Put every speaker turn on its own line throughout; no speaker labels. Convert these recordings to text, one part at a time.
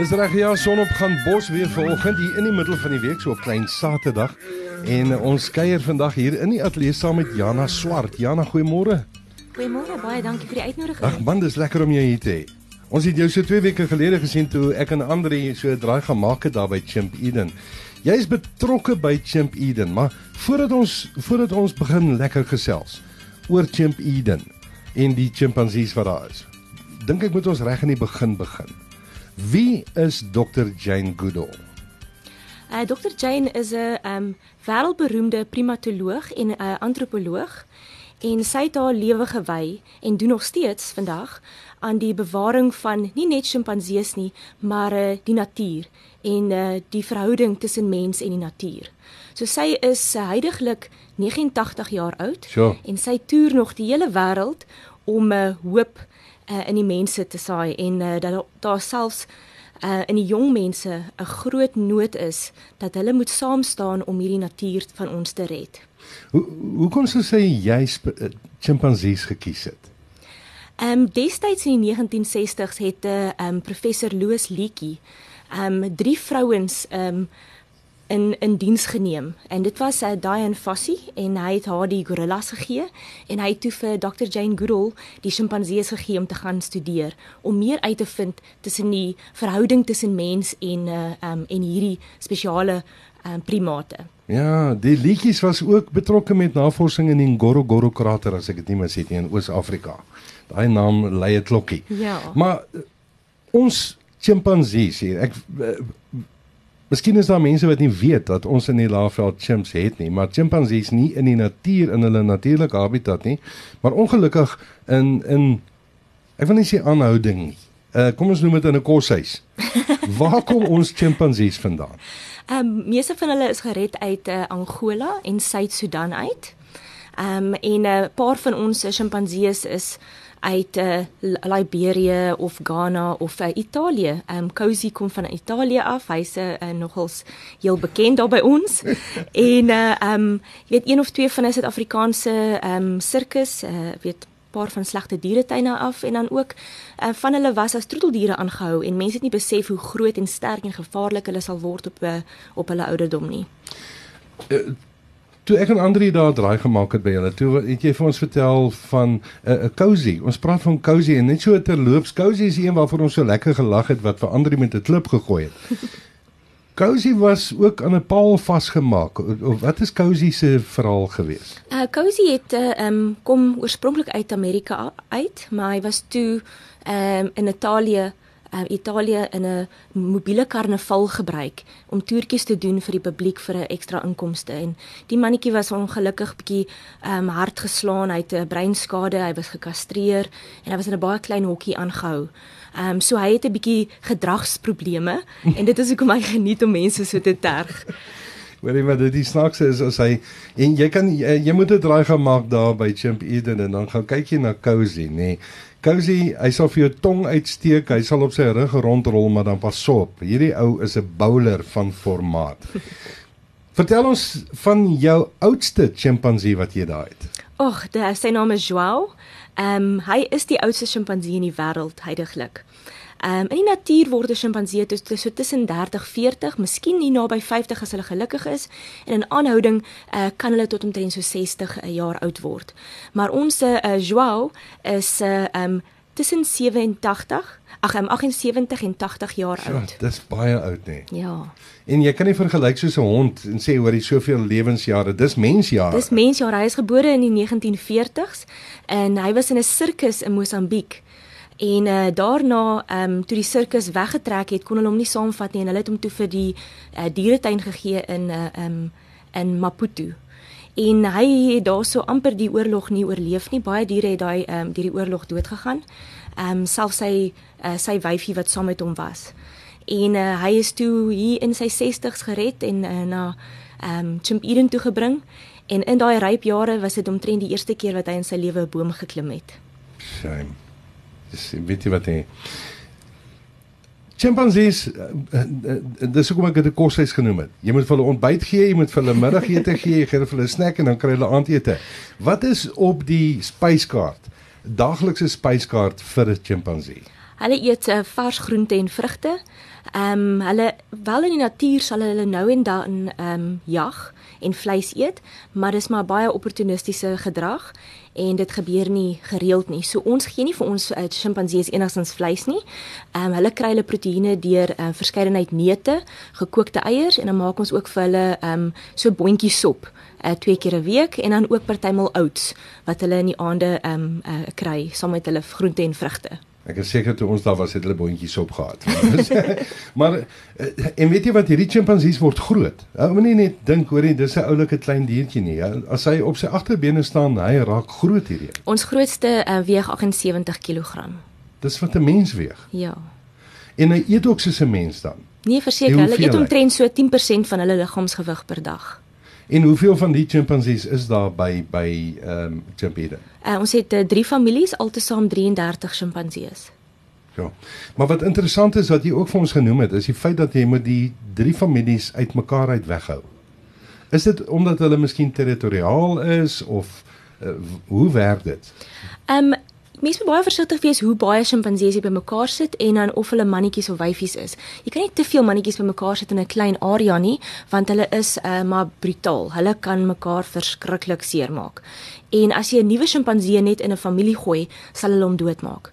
Dis reg ja, sonopgang bos weer vanoggend hier in die middel van die week so op klein Saterdag. En uh, ons kuier vandag hier in die ateljee saam met Jana Swart. Jana, goeiemôre.
Goeiemôre, baie dankie vir die uitnodiging.
Ag man, dis lekker om jou hier te hê. Ons het jou so 2 weke gelede gesien toe ek en Andre so 'n draai gemaak het daar by Chimp Eden. Jy is betrokke by Chimp Eden, maar voordat ons voordat ons begin lekker gesels oor Chimp Eden en die chimpansees wat daar is. Dink ek moet ons reg in die begin begin. Wie is Dr Jane Goodall?
Uh, Dr Jane is 'n um, wêreldberoemde primatoloog en 'n uh, antropoloog en sy het haar lewe gewy en doen nog steeds vandag aan die bewaring van nie net sjimpansees nie, maar uh, die natuur en uh, die verhouding tussen mens en die natuur. So sy is uh, heidaglik 89 jaar oud
sure.
en sy toer nog die hele wêreld om 'n uh, hoop uh, in die mense te saai en uh, dat daar selfs uh, in die jong mense 'n groot nood is dat hulle moet saam staan om hierdie natuur van ons te red.
Hoe hoe kon sy sê jy chimpansees gekies het?
Ehm um, destyds in die 1960s het 'n uh, um, professor Louis Leakey ehm um, drie vrouens ehm um, in in diens geneem en dit was uh, Diane Fossey en hy het haar die gorillas gegee en hy het toe vir Dr Jane Goodall die sjimpansees gegee om te gaan studeer om meer uit te vind tussen die verhouding tussen mens en uh, um, en hierdie spesiale um, primate.
Ja, die liedjies was ook betrokke met navorsing in die Ngorongoro krater as ek dit nie mis het nie in Oos-Afrika. Daai naam lei 'n klokkie.
Ja.
Maar uh, ons chimpansees hier, ek uh, Miskien is daar mense wat nie weet dat ons in die Laagveld chimps het nie, maar chimpansees nie in die natuur in hulle natuurlike habitat nie, maar ongelukkig in in ek wil nie sê aanhouding nie. Uh kom ons noem dit in 'n koshuis. Waar kom ons chimpansees vandaan?
Ehm um, meeste van hulle is gered uit uh, Angola en Suid-Sudan uit. Ehm um, en 'n uh, paar van ons chimpansees is uit uh, Liberia of Ghana of uh, Italië. Ehm um, Cozy kom van Italië af. Hy's 'n uh, nogals heel bekend daar by ons. en uh ehm um, jy weet een of twee van 'n Suid-Afrikaanse ehm um, sirkus, uh weet paar van slegte dieretuine af en dan ook uh, van hulle was as troeteldiere aangehou en mense het nie besef hoe groot en sterk en gevaarlik hulle sal word op uh, op hulle ouderdom nie.
Uh, Toe ek en Andri daar draai gemaak het by julle, toe het jy vir ons vertel van 'n uh, 'n cozy. Ons praat van cozy en net so terloops, cozy is een waarvoor ons so lekker gelag het wat vir Andri met 'n klip gegooi het. Cozy was ook aan 'n paal vasgemaak. Wat is Cozy se verhaal gewees?
Uh Cozy het uh, um kom oorspronklik uit Amerika uit, maar hy was toe um in Italië uh, Italië in 'n mobiele karnaval gebruik om toertjies te doen vir die publiek vir 'n ekstra inkomste en die mannetjie was ongelukkig bietjie um, hard geslaan, hy het 'n breinskade, hy was gekastreer en hy was in 'n baie klein hokkie aangehou. Ehm um, so hy het 'n bietjie gedragsprobleme en dit is hoekom hy geniet om mense so te terg.
Hoorie maar dit die snaakse is as hy en jy kan jy, jy moet 'n draai gaan maak daar by Chimp Eden en dan gaan kyk jy na Cozy nê. Nee. Cozy, hy sal vir jou tong uitsteek, hy sal op sy rug rondrol, maar dan pas op. Hierdie ou is 'n bowler van formaat. Vertel ons van jou oudste chimpansee wat jy daar het.
Och, sy naam is Joao. Ehm um, hy is die oudste chimpansee in die wêreld heidaglik. Ehm um, in die natuur word 'n sjimpansee dus so tussen 30, 40, miskien nie naby 50 as hulle gelukkig is en in aanhouding uh, kan hulle tot omtrent so 60 uh, jaar oud word. Maar ons uh, Joao is uh, um tussen 87 Ag, um, 78 en 80 jaar
ja, oud. Dis baie oud nê.
Nee. Ja.
En jy kan nie vergelyk soos 'n hond en sê hoor hy soveel lewensjare. Dis mensjare.
Dis mensjare. Hy is gebore in die 1940s en hy was in 'n sirkus in Mosambiek. En uh, daarna, ehm um, toe die sirkus weggetrek het, kon hulle hom nie saamvat nie en hulle het hom toe vir die uh, dieretuin gegee in uh, eh, ehm um, in Maputo. En hy het daarso amper die oorlog nie oorleef nie. Baie diere het daai ehm um, die oorlog dood gegaan. Ehm um, selfs sy uh, sy wyfie wat saam met hom was. En uh, hy is toe hier in sy 60's gered en uh, na ehm um, Chimp Eden toe gebring. En in daai ryp jare was dit omtrent die eerste keer wat hy in sy lewe 'n boom geklim het.
Shame. Dis weet jy wat hy Chimpansees uh, uh, uh, dis hoekom ek dit 'n koshuis genoem het. Jy moet vir hulle ontbyt gee, jy moet vir hulle middagete gee, jy gee vir hulle snack en dan kry hulle aandete. Wat is op die spyskaart? Daaglikse spyskaart vir 'n chimpansee.
Hulle eet uh, vars groente en vrugte. Ehm um, hulle wel in die natuur sal hulle nou en dan ehm um, jag en vleis eet, maar dis maar baie opportunistiese gedrag en dit gebeur nie gereeld nie. So ons gee nie vir ons uh, sjimpansees enigstens vleis nie. Ehm um, hulle kry hulle proteïene deur uh, verskeidenheid neute, gekookte eiers en dan maak ons ook vir hulle ehm um, so boontjie sop uh, twee keer 'n week en dan ook partymal oats wat hulle in die aande ehm um, uh, kry saam met hulle groente en vrugte.
Ek is seker toe ons daar was het hulle boontjies opgehad. maar eh, en weet jy wat hierdie chimpansees word groot. Ou moenie net dink hoor jy dis 'n oulike klein diertjie nie. As hy op sy agterbene staan, hy raak groot hierdie.
Ons grootste uh, weeg 78 kg.
Dis wat 'n mens weeg.
Ja.
En hy eet ook soos 'n mens dan.
Nee, verseker, hulle eet omtrent so 10% van hulle liggaamsgewig per dag.
En hoeveel van die chimpansees is daar by by ehm um, Chimpede?
Uh, ons het uh, drie families, altesaam 33 chimpansees.
Ja. Maar wat interessant is wat jy ook vir ons genoem het, is die feit dat jy moet die drie families uitmekaar uit weghou. Is dit omdat hulle miskien territoriaal is of uh, hoe werk dit?
Ehm um, Mense moet baie versigtig wees hoe baie sjimpansees jy bymekaar sit en dan of hulle mannetjies of wyfies is. Jy kan nie te veel mannetjies bymekaar sit in 'n klein area nie, want hulle is uh, maar brutaal. Hulle kan mekaar verskriklik seermaak. En as jy 'n nuwe sjimpansee net in 'n familie gooi, sal hulle hom doodmaak.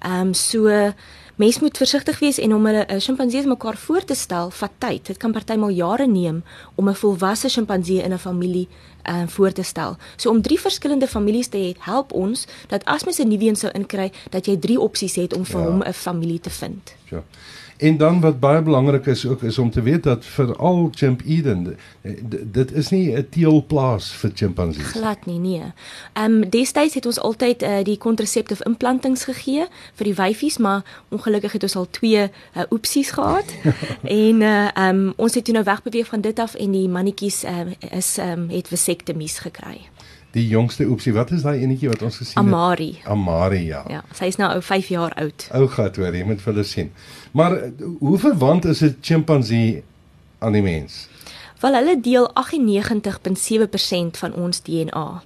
Ehm um, so Mens moet versigtig wees en om hulle 'n sjimpansees mekaar voor te stel, vat tyd. Dit kan partymal jare neem om 'n volwasse sjimpansee in 'n familie uh, voor te stel. So om drie verskillende families te hê, help ons dat as mens 'n nuwe een sou inkry, dat jy drie opsies het om vir ja. hom 'n familie te vind.
Ja. En dan wat baie belangrik is ook is om te weet dat vir al Chimp Eden dit is nie 'n teelplaas vir chimpansees.
Glad nie, nee. Ehm um, destyds het ons altyd uh, die contraceptive implantings gegee vir die wyfies, maar ongelukkig het ons al twee uh, oepsies gehad. en uh ehm um, ons het toe nou wegbeweeg van dit af en die mannetjies uh, is ehm um, het vasektomies gekry.
Die jongste oepsie, wat is daai enetjie wat ons gesien
Amari.
het? Amari. Amari, ja.
Ja, sy is nou ou 5 jaar oud.
Ou gat hoor, jy moet vir hulle sien. Maar hoe verwant is 'n chimpansee aan die mens?
Wel hulle deel 98.7% van ons DNA.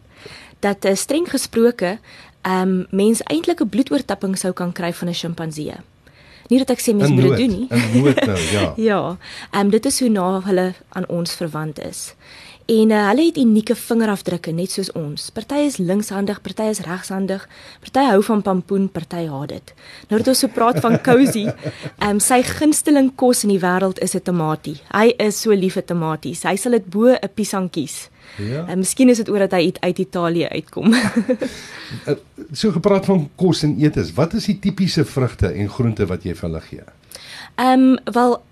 Dat is streng gesproke, ehm um, mens eintlik 'n bloedoortapping sou kan kry van 'n chimpansee. Nie dat ek sê mens moet dit doen nie.
In nood nou, ja.
ja. Ehm um, dit is hoe na hulle aan ons verwant is. En uh, hulle het unieke vingerafdrukke net soos ons. Party is linkshandig, party is regshandig. Party hou van pampoen, party haat dit. Nou dat ons so praat van cozy, ehm um, sy gunsteling kos in die wêreld is 'n tamatie. Hy is so lief vir tamaties. Hy sal dit bo 'n piesang kies. Ja. En uh, miskien is dit oor dat hy uit, uit Italië uitkom.
uh, so gepraat van kos en eetes. Wat is die tipiese vrugte en groente wat jy vir hulle gee?
Ehm um, wel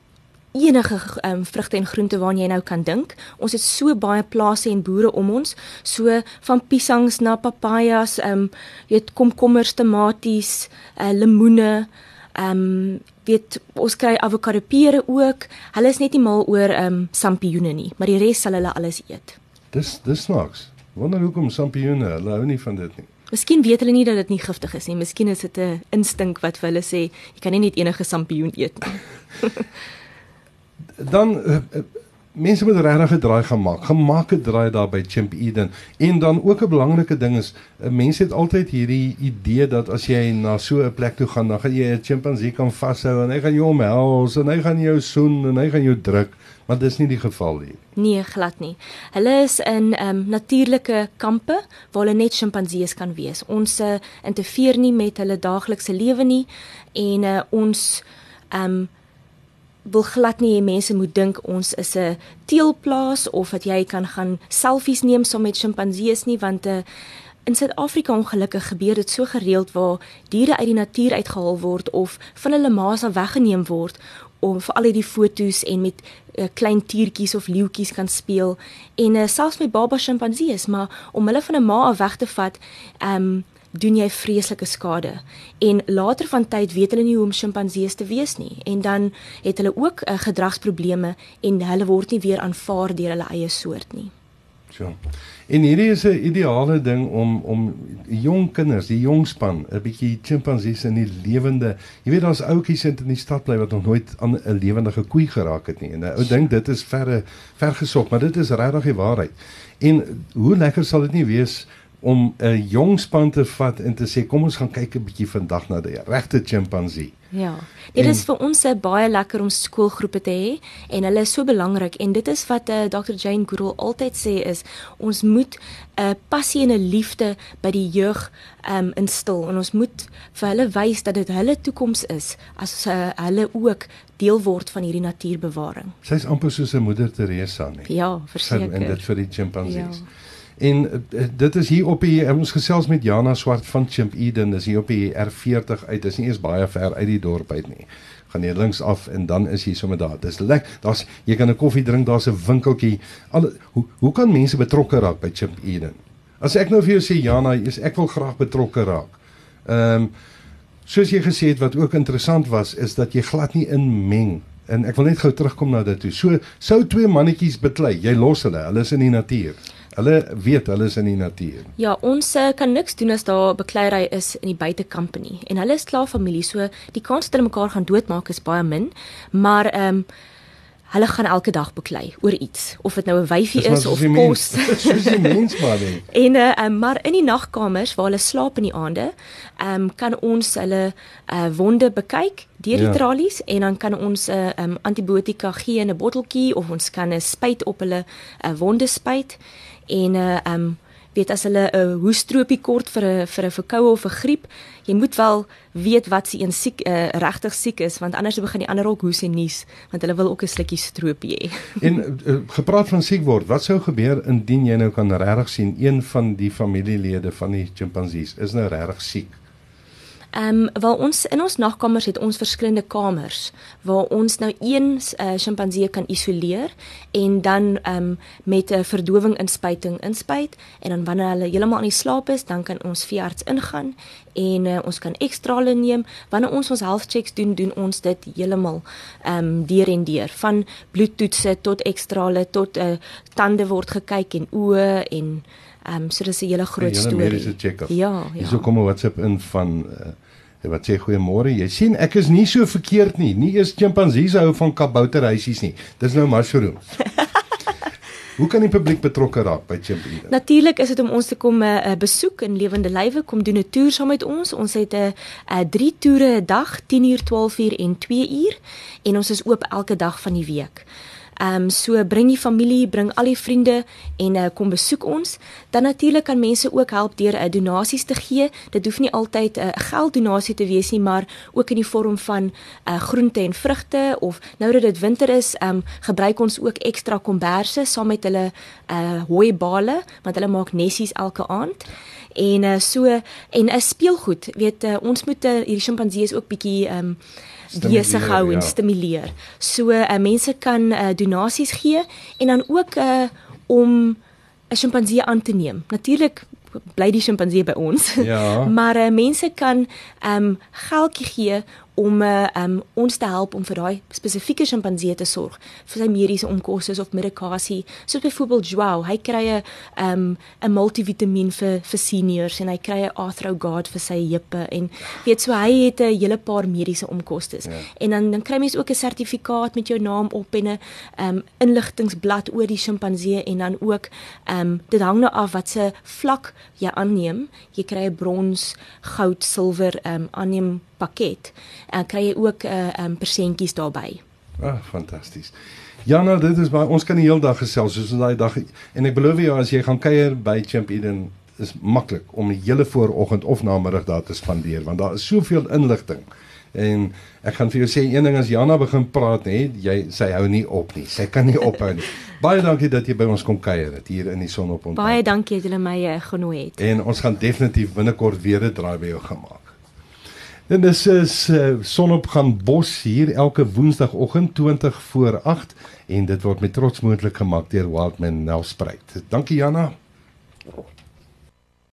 enige um, vrugte en groente waarna jy nou kan dink. Ons het so baie plase en boere om ons, so van piesangs na papajas, ehm um, jy het komkommers, tomaties, uh, lemoene, ehm um, weet ons kry avokado pere ook. Hulle is net nie mal oor ehm um, sampioene nie, maar die res sal hulle alles eet.
Dis dis snaaks. Wonder hoekom sampioene, hulle hou nie van dit nie.
Miskien weet hulle nie dat dit nie giftig is nie. Miskien is dit 'n instink wat vir hulle sê jy kan nie net enige sampioen eet nie.
dan uh, uh, mense moet regtig 'n draai gaan maak. Gemaak 'n draai daar by Chimp Eden. En dan ook 'n belangrike ding is, uh, mense het altyd hierdie idee dat as jy na so 'n plek toe gaan, dan gaan jy 'n chimpansee kan vashou en hy gaan jou omhels en hy gaan jou soen en hy gaan jou druk. Maar dis nie die geval nie.
Nee, glad nie. Hulle is in ehm um, natuurlike kampe waar hulle net sjimpansees kan wees. Ons uh, interfereer nie met hulle daaglikse lewe nie en uh, ons ehm um, wil glad nie hê mense moet dink ons is 'n teelplaas of dat jy kan gaan selfies neem saam met sjimpansees nie want 'n eh, In Suid-Afrika ongelukkig gebeur dit so gereeld waar diere uit die natuur uitgehaal word of van hulle ma's af weggeneem word om vir al hierdie fotos en met uh, klein tiertjies of leeuetjies kan speel. En uh, selfs met baba sjimpansees maar om hulle van 'n ma af weg te vat, ehm um, doen jy vreeslike skade. En later van tyd weet hulle nie hoe om sjimpansees te wees nie en dan het hulle ook uh, gedragsprobleme en hulle word nie weer aanvaar deur hulle eie soort nie.
So. En hierdie is 'n ideale ding om om jong kinders, die jong span, 'n bietjie sjimpansees in die lewende. Jy weet daar's ouetjies in die stad bly wat nog nooit aan 'n lewendige koei geraak het nie. En ou dink dit is verre ver gesog, maar dit is regtig die waarheid. En hoe lekker sal dit nie wees om 'n jong span te vat en te sê kom ons gaan kyk 'n bietjie vandag na die regte chimpansee.
Ja. Dit is vir ons baie lekker om skoolgroepe te hê en hulle is so belangrik en dit is wat uh, Dr Jane Goodall altyd sê is ons moet 'n uh, passie en 'n liefde by die jeug um instil en ons moet vir hulle wys dat dit hulle toekoms is as uh, hulle ook deel word van hierdie natuurbewaring.
Sy's amper soos 'n moeder Teresa nie.
Ja, verseker.
En dit vir die chimpansees. Ja. En uh, dit is hier op die ons gesels met Jana Swart van Chimp Eden, dis hier op die R40 uit. Dis nie eens baie ver uit die dorp uit nie. Gaan jy links af en dan is jy sommer daar. Dis lekker. Daar's jy kan 'n koffie drink, daar's 'n winkeltjie. Al hoe hoe kan mense betrokke raak by Chimp Eden? As ek nou vir jou sê Jana, is ek wil graag betrokke raak. Ehm um, soos jy gesê het wat ook interessant was is dat jy glad nie inmeng en ek wil net gou terugkom na dit toe. So sou twee mannetjies beklei, jy los hulle, hulle is in die natuur. Hulle weet hulle is in die natuur.
Ja, ons uh, kan niks doen as daar bekleierery is in die buitekamp nie. En hulle is klaar familie, so die kans dat hulle mekaar gaan doodmaak is baie min. Maar ehm um, hulle gaan elke dag beklei oor iets, of dit nou 'n wyfie is, is of kos.
Soos die mens maar nie.
En uh, maar in die nagkamers waar hulle slaap in die aande, ehm um, kan ons hulle uh, wonde bekyk deur die ja. tralies en dan kan ons 'n uh, um, antibiotika gee in 'n botteltjie of ons kan 'n spuit op hulle uh, wonde spuit en uh, um, weet as hulle 'n uh, hoestropie kort vir 'n vir 'n verkoue of 'n griep, jy moet wel weet wat se een siek uh, regtig siek is want anders begin die ander ook hoes en nies want hulle wil ook 'n slukkie stropie hê.
en uh, gepraat van siek word, wat sou gebeur indien jy nou kan regtig sien een van die familielede van die chimpansees is nou regtig siek?
Ehm um, waar ons in ons nagkamers het ons verskillende kamers waar ons nou een uh, sjimpansee kan isoleer en dan ehm um, met 'n verdowing inspuiting inspuit en dan wanneer hulle heeltemal aan die slaap is, dan kan ons veearts ingaan en uh, ons kan ekstrale neem. Wanneer ons ons health checks doen, doen ons dit heeltemal ehm um, deur en deur van bloedtoetse tot ekstrale tot 'n uh, tande word gekyk en oë en ehm um, so dis 'n hele groot storie.
Ja, ja. Hierso kom 'n WhatsApp in van uh, wat sê goeiemôre. Jy sien ek is nie so verkeerd nie. Nie eens chimpansees hou van kabouterhuisies nie. Dis nou mushrooms. Hoe kan die publiek betrokke raak by Chimpanzee?
Natuurlik is dit om ons te kom 'n uh, uh, besoek in lewende lywe, kom doen 'n toer saam met ons. Ons het 'n uh, 3 toere 'n dag, 10uur, 12uur en 2uur en ons is oop elke dag van die week. Ehm um, so bring die familie, bring al die vriende en uh, kom besoek ons. Dan natuurlik kan mense ook help deur 'n uh, donasies te gee. Dit hoef nie altyd 'n uh, gelddonasie te wees nie, maar ook in die vorm van uh, groente en vrugte of nou dat dit winter is, ehm um, gebruik ons ook ekstra komberse saam met hulle uh hooibale want hulle maak nessies elke aand. En uh, so en 'n uh, speelgoed, weet uh, ons moet uh, hierdie sjimpansees ook bietjie um, besig hou en ja. stimuleer. So uh, mense kan uh, donasies gee en dan ook uh, om 'n sjimpansee aan te neem. Natuurlik bly die sjimpansee by ons. Ja. maar uh, mense kan ehm um, geldjie gee om um, ons te help om vir daai spesifieke sjimpansee te sorg vir sy mediese onkoste of medikasie. Soos byvoorbeeld Joao hy kry 'n um, 'n multivitamiin vir vir seniors en hy kry 'n arthrogard vir sy heupe en weet so hy het 'n hele paar mediese onkoste ja. en dan dan kry mens ook 'n sertifikaat met jou naam op en 'n um, inligtingblad oor die sjimpansee en dan ook um, dit hang nou af wat se vlak jy aanneem. Jy kry 'n brons goud silwer um, aanneem pakket uh, kry jy ook 'n uh, um, persentjies daarbey.
Ah, fantasties. Ja, nou dit is baie ons kan die hele dag gesels soos in daai dag en ek belowe jou as jy gaan kuier by Champ Eden is maklik om die hele vooroggend of namiddag daar te spandeer want daar is soveel inligting. En ek gaan vir jou sê een ding as Jana begin praat nê, jy sy hou nie op nie. Sy kan nie ophou nie. Baie dankie dat jy by ons kom kuier het hier in die son op ons.
Baie dankie dat jy my uh, genooi het.
En ons gaan definitief binnekort weer 'n draai by jou gemaak. En dis is uh, sonopgang bos hier elke woensdagoggend 20 voor 8 en dit word met trots moontlik gemaak deur Wildman Nelspruit. Dankie Janna.